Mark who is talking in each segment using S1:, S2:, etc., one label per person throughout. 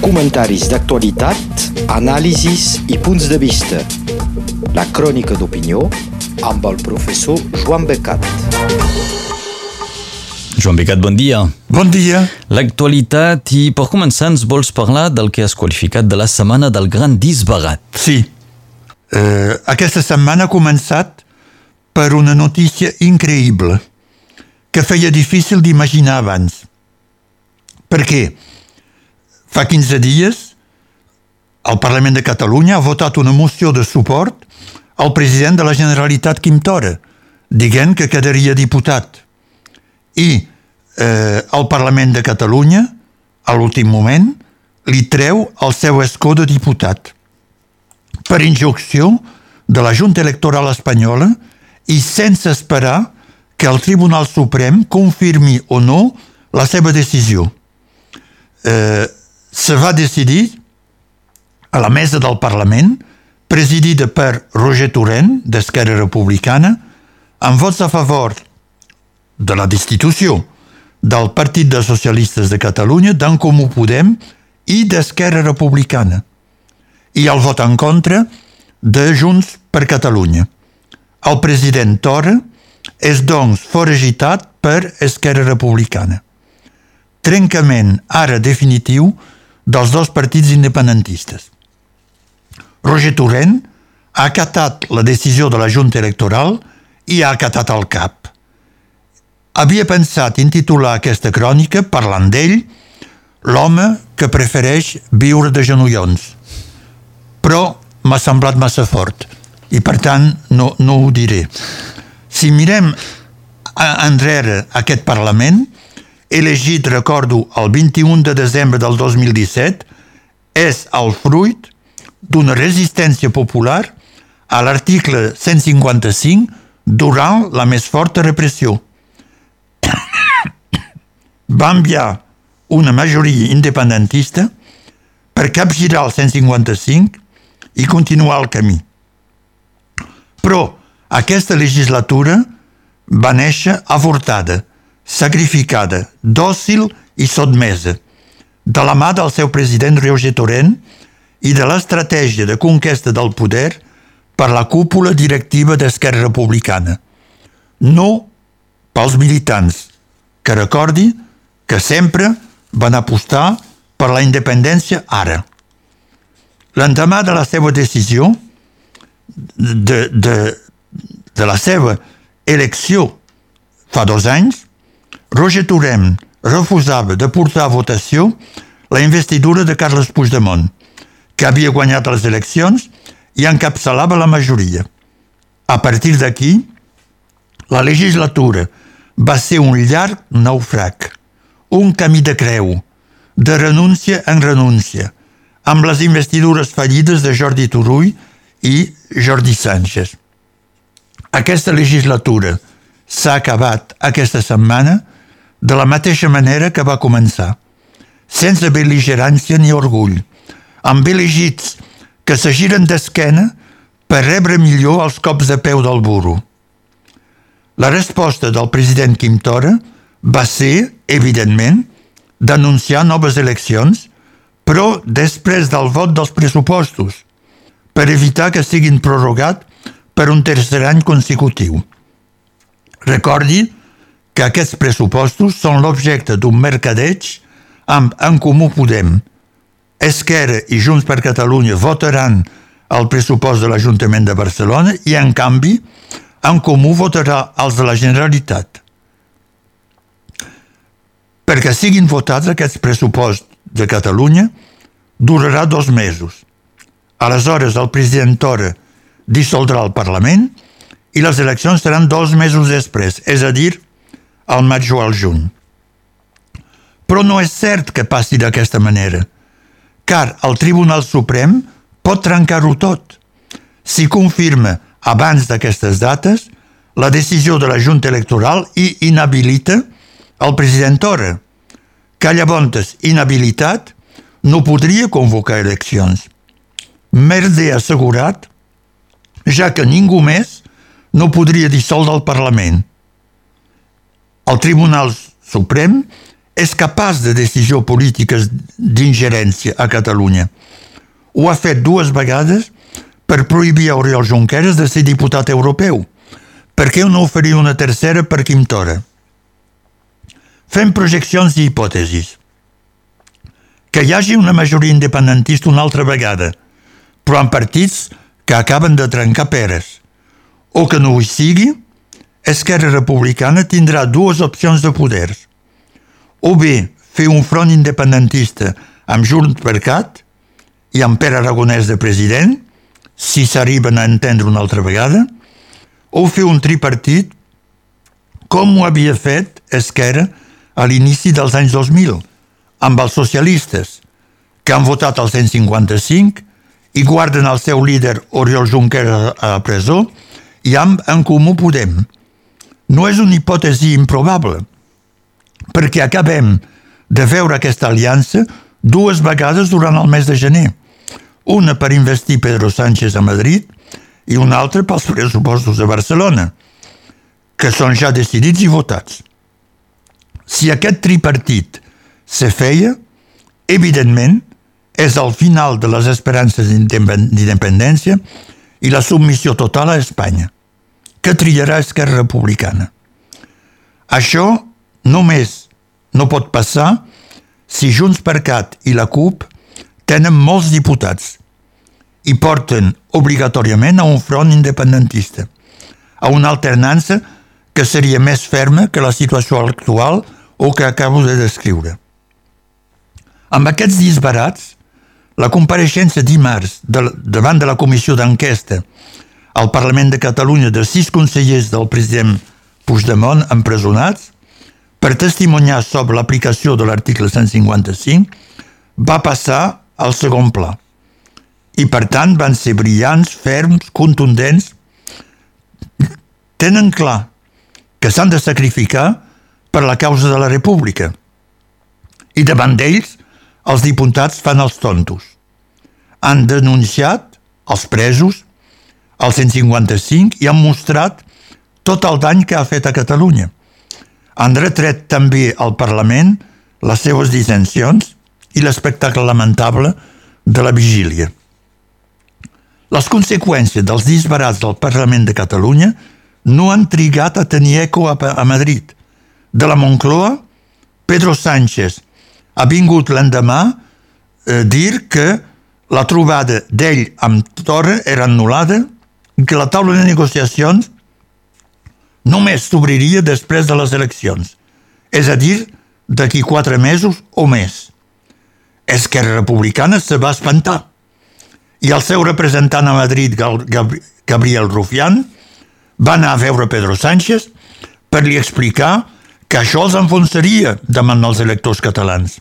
S1: Comentaris d'actualitat, anàlisis i punts de vista. La crònica d'opinió amb el professor Joan Becat.
S2: Joan Becat, bon dia.
S3: Bon dia.
S2: L'actualitat i per començar ens vols parlar del que has qualificat de la setmana del gran disbarat.
S3: Sí. Uh, aquesta setmana ha començat per una notícia increïble que feia difícil d'imaginar abans. Per què? Fa 15 dies el Parlament de Catalunya ha votat una moció de suport al president de la Generalitat Quim Tora, dient que quedaria diputat. I eh, el Parlament de Catalunya, a l'últim moment, li treu el seu escó de diputat per injunció de la Junta Electoral Espanyola i sense esperar que el Tribunal Suprem confirmi o no la seva decisió. Eh, se va decidir a la mesa del Parlament, presidida per Roger Torrent, d'Esquerra Republicana, amb vots a favor de la destitució del Partit de Socialistes de Catalunya, d'en Comú Podem i d'Esquerra Republicana, i el vot en contra de Junts per Catalunya. El president Torra és, doncs, foragitat per Esquerra Republicana. Trencament, ara definitiu, dels dos partits independentistes. Roger Torrent ha acatat la decisió de la Junta Electoral i ha acatat el cap. Havia pensat intitular aquesta crònica, parlant d'ell, l'home que prefereix viure de genollons. Però m'ha semblat massa fort i per tant no, no ho diré. Si mirem enrere aquest Parlament, elegit, recordo, el 21 de desembre del 2017, és el fruit d'una resistència popular a l'article 155 durant la més forta repressió. Va enviar una majoria independentista per capgirar el 155 i continuar el camí. Però aquesta legislatura va néixer avortada, sacrificada, dòcil i sotmesa, de la mà del seu president Roger Torrent i de l'estratègia de conquesta del poder per la cúpula directiva d'Esquerra Republicana. No pels militants, que recordi que sempre van apostar per la independència ara. L'endemà de la seva decisió, de, de, de la seva elecció fa dos anys, Roger Torrent refusava de portar a votació la investidura de Carles Puigdemont, que havia guanyat les eleccions i encapçalava la majoria. A partir d'aquí, la legislatura va ser un llarg naufrag, un camí de creu, de renúncia en renúncia, amb les investidures fallides de Jordi Turull i Jordi Sánchez. Aquesta legislatura s'ha acabat aquesta setmana de la mateixa manera que va començar, sense beligerància ni orgull, amb elegits que se giren d'esquena per rebre millor els cops de peu del burro. La resposta del president Quim Tora va ser, evidentment, denunciar noves eleccions, però després del vot dels pressupostos, per evitar que siguin prorrogat per un tercer any consecutiu. Recordi que aquests pressupostos són l'objecte d'un mercadeig amb En Comú Podem. Esquerra i Junts per Catalunya votaran el pressupost de l'Ajuntament de Barcelona i, en canvi, En Comú votarà els de la Generalitat. Perquè siguin votats aquests pressuposts de Catalunya, durarà dos mesos. Aleshores, el president Torra dissoldrà el Parlament i les eleccions seran dos mesos després, és a dir, al maig o al juny. Però no és cert que passi d'aquesta manera, car el Tribunal Suprem pot trencar-ho tot. Si confirma, abans d'aquestes dates, la decisió de la Junta Electoral i inhabilita el president Torra, que llavors, inhabilitat, no podria convocar eleccions. Merde assegurat, ja que ningú més no podria dissoldre el Parlament. El Tribunal Suprem és capaç de decisió polítiques d'ingerència a Catalunya. Ho ha fet dues vegades per prohibir a Oriol Junqueras de ser diputat europeu. Per què no oferir una tercera per Quim Tora? Fem projeccions i hipòtesis. Que hi hagi una majoria independentista una altra vegada, però en partits que acaben de trencar peres. O que no ho sigui, Esquerra Republicana tindrà dues opcions de poders. O bé fer un front independentista amb Junts per Cat i amb Pere Aragonès de president, si s'arriben a entendre una altra vegada, o fer un tripartit com ho havia fet Esquerra a l'inici dels anys 2000, amb els socialistes, que han votat el 155 i guarden el seu líder Oriol Junqueras a la presó, i amb En Comú Podem, no és una hipòtesi improbable, perquè acabem de veure aquesta aliança dues vegades durant el mes de gener. Una per investir Pedro Sánchez a Madrid i una altra pels pressupostos de Barcelona, que són ja decidits i votats. Si aquest tripartit se feia, evidentment és el final de les esperances d'independència i la submissió total a Espanya que triarà Esquerra Republicana. Això només no pot passar si Junts per Cat i la CUP tenen molts diputats i porten obligatòriament a un front independentista, a una alternança que seria més ferma que la situació actual o que acabo de descriure. Amb aquests disbarats, la compareixença dimarts de, davant de la comissió d'enquesta al Parlament de Catalunya de sis consellers del president Puigdemont empresonats per testimoniar sobre l'aplicació de l'article 155 va passar al segon pla i per tant van ser brillants, ferms, contundents. Tenen clar que s'han de sacrificar per la causa de la república i davant d'ells els diputats fan els tontos. Han denunciat els presos al 155 i han mostrat tot el dany que ha fet a Catalunya. Han retret també al Parlament les seves dissensions i l'espectacle lamentable de la vigília. Les conseqüències dels disbarats del Parlament de Catalunya no han trigat a tenir eco a, a Madrid. De la Moncloa, Pedro Sánchez ha vingut l'endemà a dir que la trobada d'ell amb Torra era anul·lada que la taula de negociacions només s'obriria després de les eleccions, és a dir, d'aquí quatre mesos o més. Esquerra Republicana se va espantar i el seu representant a Madrid, Gabriel Rufián, va anar a veure Pedro Sánchez per li explicar que això els enfonsaria davant els electors catalans.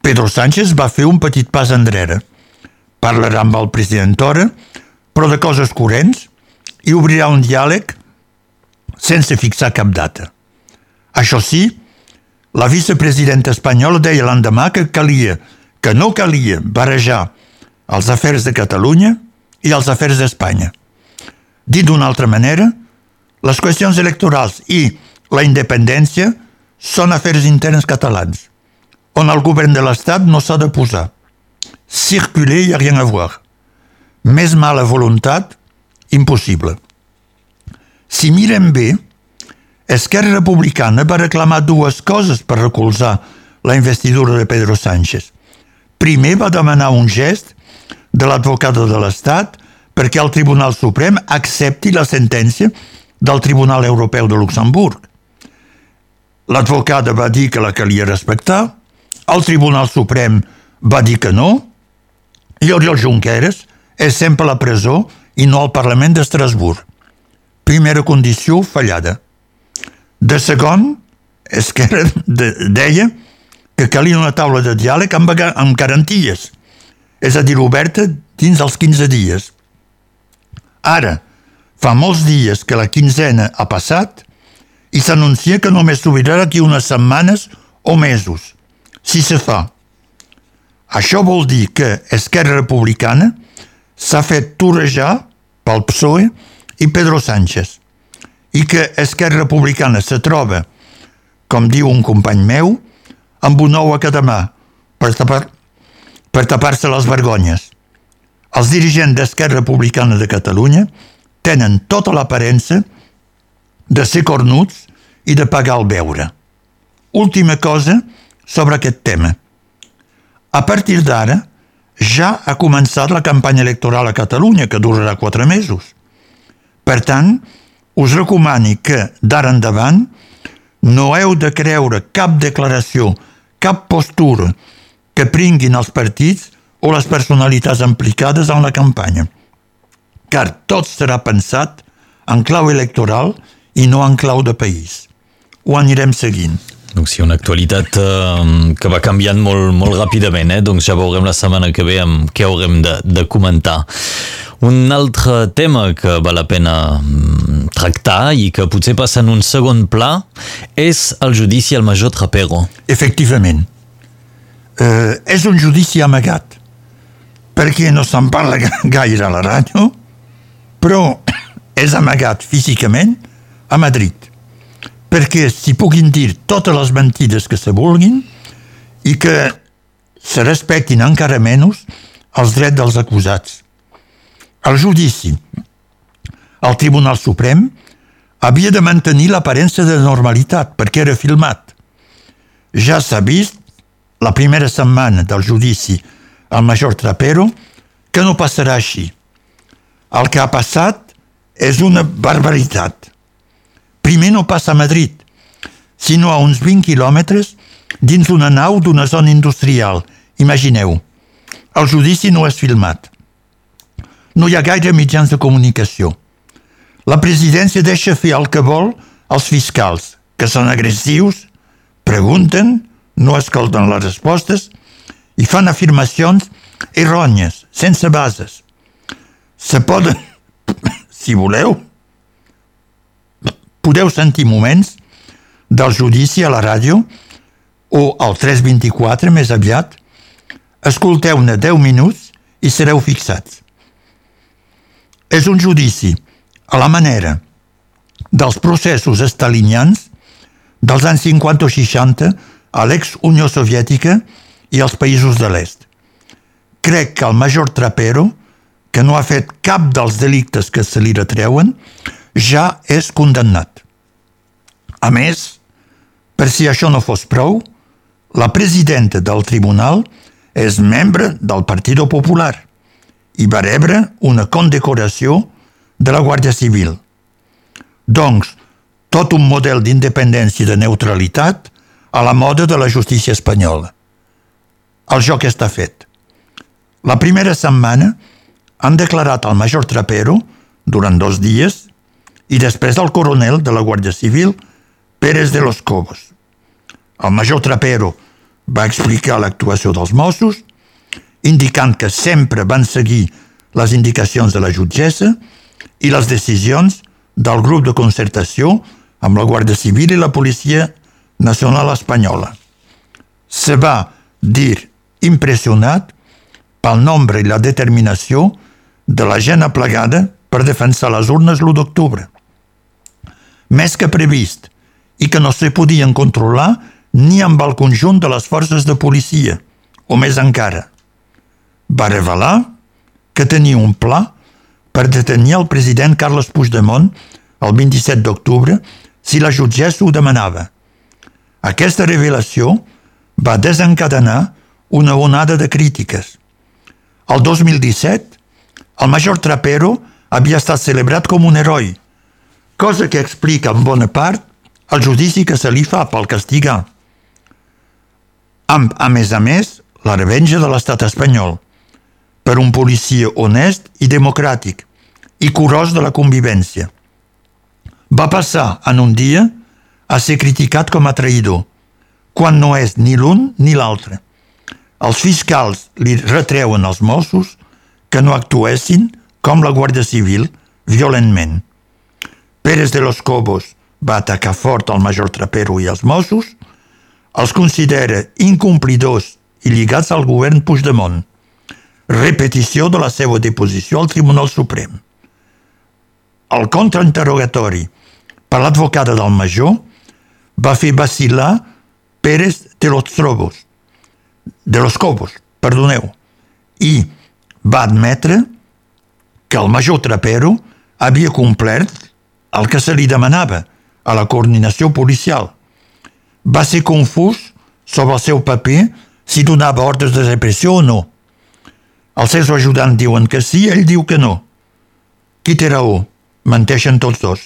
S3: Pedro Sánchez va fer un petit pas enrere. Parlarà amb el president Torra però de coses corrents, i obrirà un diàleg sense fixar cap data. Això sí, la vicepresidenta espanyola deia l'endemà que calia, que no calia barrejar els afers de Catalunya i els afers d'Espanya. Dit d'una altra manera, les qüestions electorals i la independència són afers interns catalans, on el govern de l'Estat no s'ha de posar. Circuler i rien a voir més mala voluntat, impossible. Si mirem bé, Esquerra Republicana va reclamar dues coses per recolzar la investidura de Pedro Sánchez. Primer va demanar un gest de l'advocada de l'Estat perquè el Tribunal Suprem accepti la sentència del Tribunal Europeu de Luxemburg. L'advocada va dir que la calia respectar, el Tribunal Suprem va dir que no, i Oriol Junqueras és sempre a la presó i no al Parlament d'Estrasburg. Primera condició fallada. De segon, Esquerra de, deia que calia una taula de diàleg amb, amb garanties, és a dir, oberta dins els 15 dies. Ara, fa molts dies que la quinzena ha passat i s'anuncia que només s'obrirà d'aquí unes setmanes o mesos, si se fa. Això vol dir que Esquerra Republicana s'ha fet torejar pel PSOE i Pedro Sánchez i que Esquerra Republicana se troba, com diu un company meu, amb un ou a cada mà per tapar per tapar-se les vergonyes. Els dirigents d'Esquerra Republicana de Catalunya tenen tota l'aparença de ser cornuts i de pagar el beure. Última cosa sobre aquest tema. A partir d'ara, ja ha començat la campanya electoral a Catalunya, que durarà quatre mesos. Per tant, us recomani que, d'ara endavant, no heu de creure cap declaració, cap postura que pringuin els partits o les personalitats implicades en la campanya, car tot serà pensat en clau electoral i no en clau de país. Ho anirem seguint.
S2: Donc sí, una actualitat eh, que va canviant molt, molt ràpidament, eh? doncs ja veurem la setmana que ve amb què haurem de, de comentar. Un altre tema que val la pena mm, tractar i que potser passa en un segon pla és el judici al major Trapero.
S3: Efectivament. Eh, és un judici amagat, perquè no se'n parla gaire a la ràdio, però és amagat físicament a Madrid perquè s'hi puguin dir totes les mentides que se vulguin i que se respectin encara menys els drets dels acusats. El judici al Tribunal Suprem havia de mantenir l'aparença de normalitat perquè era filmat. Ja s'ha vist la primera setmana del judici al major Trapero que no passarà així. El que ha passat és una barbaritat primer no passa a Madrid, sinó a uns 20 quilòmetres dins una nau d'una zona industrial. Imagineu, el judici no és filmat. No hi ha gaire mitjans de comunicació. La presidència deixa fer el que vol als fiscals, que són agressius, pregunten, no escolten les respostes i fan afirmacions errònies, sense bases. Se poden, si voleu, podeu sentir moments del judici a la ràdio o al 324 més aviat, escolteu-ne 10 minuts i sereu fixats. És un judici a la manera dels processos estalinians dels anys 50 o 60 a l'ex-Unió Soviètica i als països de l'est. Crec que el major Trapero, que no ha fet cap dels delictes que se li retreuen, ja és condemnat. A més, per si això no fos prou, la presidenta del tribunal és membre del Partit Popular i va rebre una condecoració de la Guàrdia Civil. Doncs, tot un model d'independència i de neutralitat a la moda de la justícia espanyola. El joc està fet. La primera setmana han declarat al major Trapero, durant dos dies, i després al coronel de la Guàrdia Civil, Pérez de los Cobos. El major Trapero va explicar l'actuació dels Mossos, indicant que sempre van seguir les indicacions de la jutgessa i les decisions del grup de concertació amb la Guàrdia Civil i la Policia Nacional Espanyola. Se va dir impressionat pel nombre i la determinació de la gent aplegada per defensar les urnes l'1 d'octubre més que previst i que no se podien controlar ni amb el conjunt de les forces de policia, o més encara. Va revelar que tenia un pla per detenir el president Carles Puigdemont el 27 d'octubre si la jutgessa ho demanava. Aquesta revelació va desencadenar una onada de crítiques. El 2017, el major Trapero havia estat celebrat com un heroi – cosa que explica en bona part el judici que se li fa pel castigar. Amb, a més a més, la revenja de l'estat espanyol per un policia honest i democràtic i curós de la convivència. Va passar en un dia a ser criticat com a traïdor, quan no és ni l'un ni l'altre. Els fiscals li retreuen als Mossos que no actuessin com la Guàrdia Civil violentment. Pérez de los Cobos va atacar fort al major Trapero i els Mossos, els considera incomplidors i lligats al govern Puigdemont. Repetició de la seva deposició al Tribunal Suprem. El contrainterrogatori per l'advocada del major va fer vacilar Pérez de los Trobos, de los Cobos, perdoneu, i va admetre que el major Trapero havia complert el que se li demanava a la coordinació policial. Va ser confús sobre el seu paper si donava ordres de repressió o no. Els seus ajudants diuen que sí, ell diu que no. Qui té raó? Menteixen tots dos.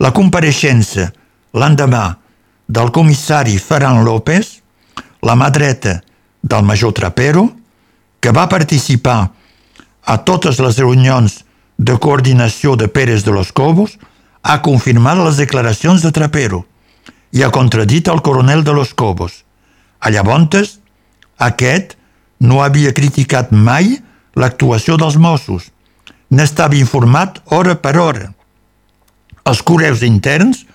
S3: La compareixença l'endemà del comissari Ferran López, la mà dreta del major Trapero, que va participar a totes les reunions de coordinació de Pérez de los Cobos, ha confirmat les declaracions de Trapero i ha contradit el coronel de los Cobos. A llavors, aquest no havia criticat mai l'actuació dels Mossos. N'estava informat hora per hora. Els correus interns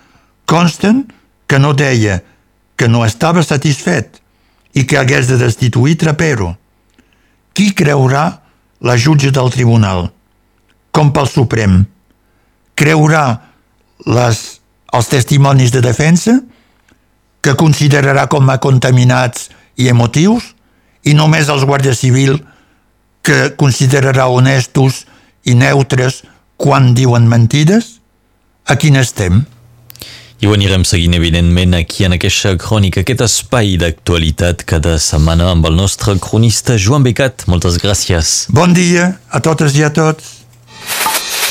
S3: consten que no deia que no estava satisfet i que hagués de destituir Trapero. Qui creurà la jutge del tribunal? Com pel Suprem? Creurà les, els testimonis de defensa, que considerarà com a contaminats i emotius, i només els guàrdies civil que considerarà honestos i neutres quan diuen mentides? A quin estem?
S2: I ho anirem seguint, evidentment, aquí en aquesta crònica, aquest espai d'actualitat cada setmana amb el nostre cronista Joan Becat. Moltes gràcies.
S3: Bon dia a totes i a tots.